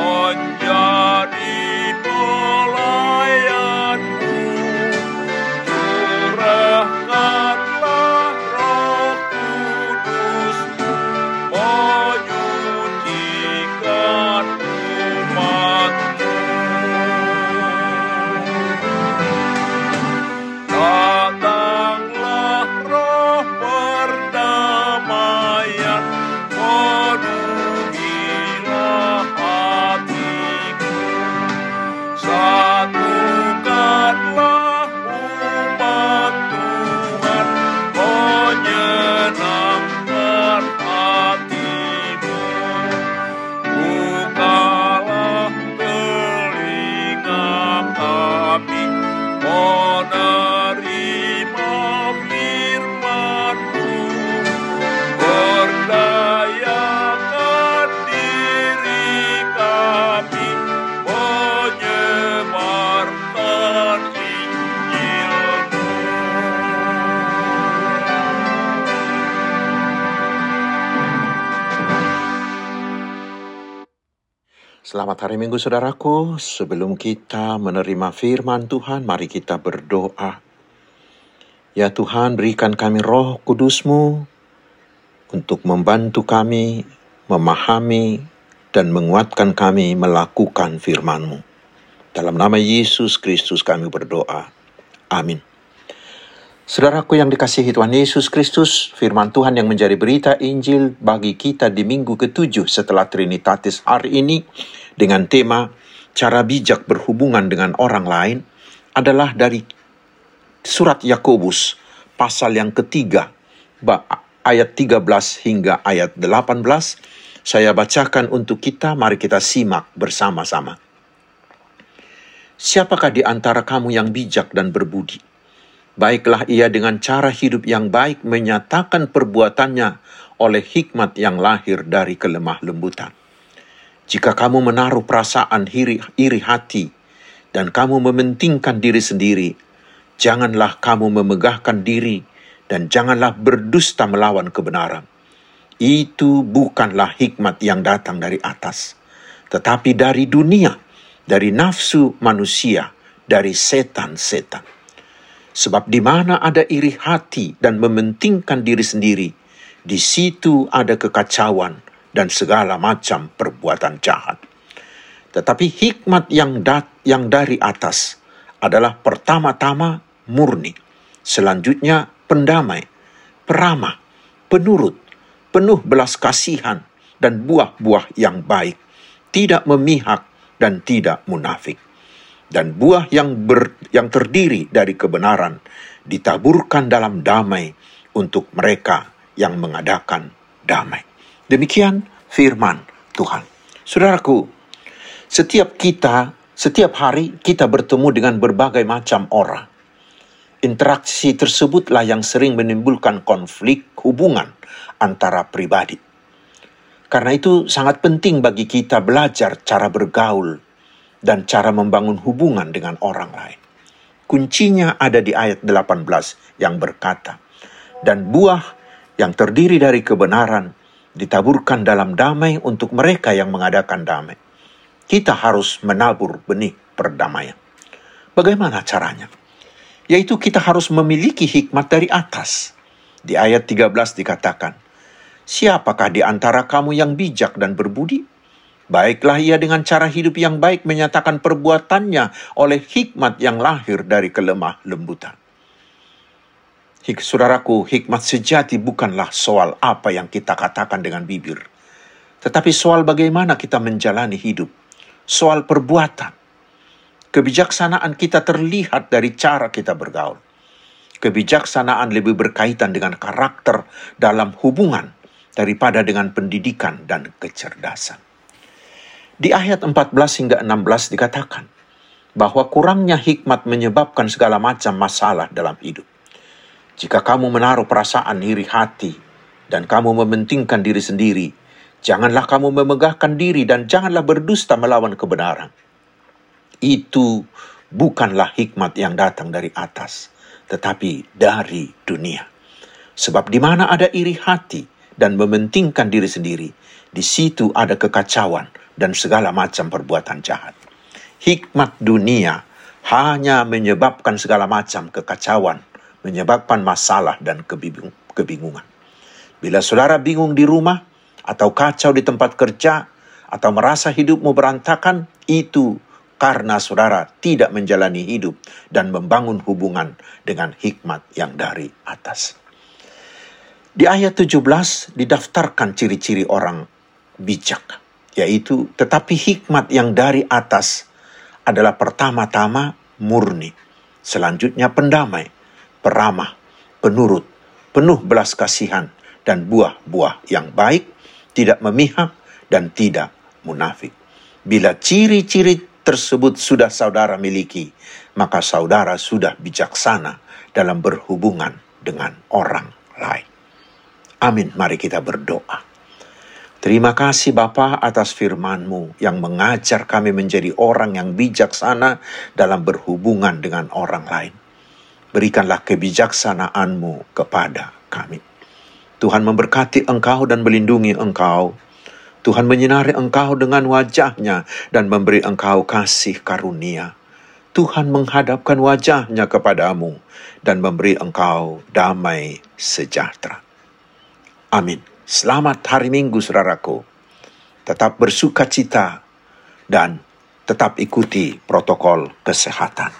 Lord. Selamat hari Minggu saudaraku. Sebelum kita menerima firman Tuhan, mari kita berdoa. Ya Tuhan, berikan kami roh kudusmu untuk membantu kami memahami dan menguatkan kami melakukan firman-Mu. Dalam nama Yesus Kristus kami berdoa. Amin. Saudaraku yang dikasihi Tuhan Yesus Kristus, firman Tuhan yang menjadi berita Injil bagi kita di minggu ketujuh setelah Trinitatis hari ini dengan tema cara bijak berhubungan dengan orang lain adalah dari surat Yakobus pasal yang ketiga ayat 13 hingga ayat 18 saya bacakan untuk kita. Mari kita simak bersama-sama. Siapakah di antara kamu yang bijak dan berbudi? Baiklah ia dengan cara hidup yang baik menyatakan perbuatannya oleh hikmat yang lahir dari kelemah lembutan jika kamu menaruh perasaan iri, iri hati, dan kamu mementingkan diri sendiri, janganlah kamu memegahkan diri dan janganlah berdusta melawan kebenaran. Itu bukanlah hikmat yang datang dari atas, tetapi dari dunia, dari nafsu manusia, dari setan-setan. Sebab di mana ada iri hati dan mementingkan diri sendiri, di situ ada kekacauan dan segala macam perbuatan jahat. Tetapi hikmat yang dat yang dari atas adalah pertama-tama murni, selanjutnya pendamai, peramah, penurut, penuh belas kasihan dan buah-buah yang baik, tidak memihak dan tidak munafik. Dan buah yang ber, yang terdiri dari kebenaran ditaburkan dalam damai untuk mereka yang mengadakan damai. Demikian firman Tuhan. Saudaraku, setiap kita, setiap hari kita bertemu dengan berbagai macam orang. Interaksi tersebutlah yang sering menimbulkan konflik hubungan antara pribadi. Karena itu sangat penting bagi kita belajar cara bergaul dan cara membangun hubungan dengan orang lain. Kuncinya ada di ayat 18 yang berkata, Dan buah yang terdiri dari kebenaran ditaburkan dalam damai untuk mereka yang mengadakan damai kita harus menabur benih perdamaian. Bagaimana caranya? Yaitu kita harus memiliki hikmat dari atas. Di ayat 13 dikatakan, Siapakah di antara kamu yang bijak dan berbudi? Baiklah ia dengan cara hidup yang baik menyatakan perbuatannya oleh hikmat yang lahir dari kelemah lembutan. Hik, saudaraku, hikmat sejati bukanlah soal apa yang kita katakan dengan bibir, tetapi soal bagaimana kita menjalani hidup soal perbuatan. Kebijaksanaan kita terlihat dari cara kita bergaul. Kebijaksanaan lebih berkaitan dengan karakter dalam hubungan daripada dengan pendidikan dan kecerdasan. Di ayat 14 hingga 16 dikatakan bahwa kurangnya hikmat menyebabkan segala macam masalah dalam hidup. Jika kamu menaruh perasaan iri hati dan kamu mementingkan diri sendiri, Janganlah kamu memegahkan diri dan janganlah berdusta melawan kebenaran. Itu bukanlah hikmat yang datang dari atas, tetapi dari dunia. Sebab di mana ada iri hati dan mementingkan diri sendiri, di situ ada kekacauan dan segala macam perbuatan jahat. Hikmat dunia hanya menyebabkan segala macam kekacauan, menyebabkan masalah dan kebingungan. Bila saudara bingung di rumah, atau kacau di tempat kerja, atau merasa hidupmu berantakan, itu karena saudara tidak menjalani hidup dan membangun hubungan dengan hikmat yang dari atas. Di ayat 17 didaftarkan ciri-ciri orang bijak, yaitu tetapi hikmat yang dari atas adalah pertama-tama murni, selanjutnya pendamai, peramah, penurut, penuh belas kasihan, dan buah-buah yang baik, tidak memihak, dan tidak munafik. Bila ciri-ciri tersebut sudah saudara miliki, maka saudara sudah bijaksana dalam berhubungan dengan orang lain. Amin. Mari kita berdoa. Terima kasih Bapa atas firman-Mu yang mengajar kami menjadi orang yang bijaksana dalam berhubungan dengan orang lain. Berikanlah kebijaksanaan-Mu kepada kami. Tuhan memberkati engkau dan melindungi engkau. Tuhan menyinari engkau dengan wajahnya dan memberi engkau kasih karunia. Tuhan menghadapkan wajahnya kepadamu dan memberi engkau damai sejahtera. Amin. Selamat hari Minggu, saudaraku. Tetap bersuka cita dan tetap ikuti protokol kesehatan.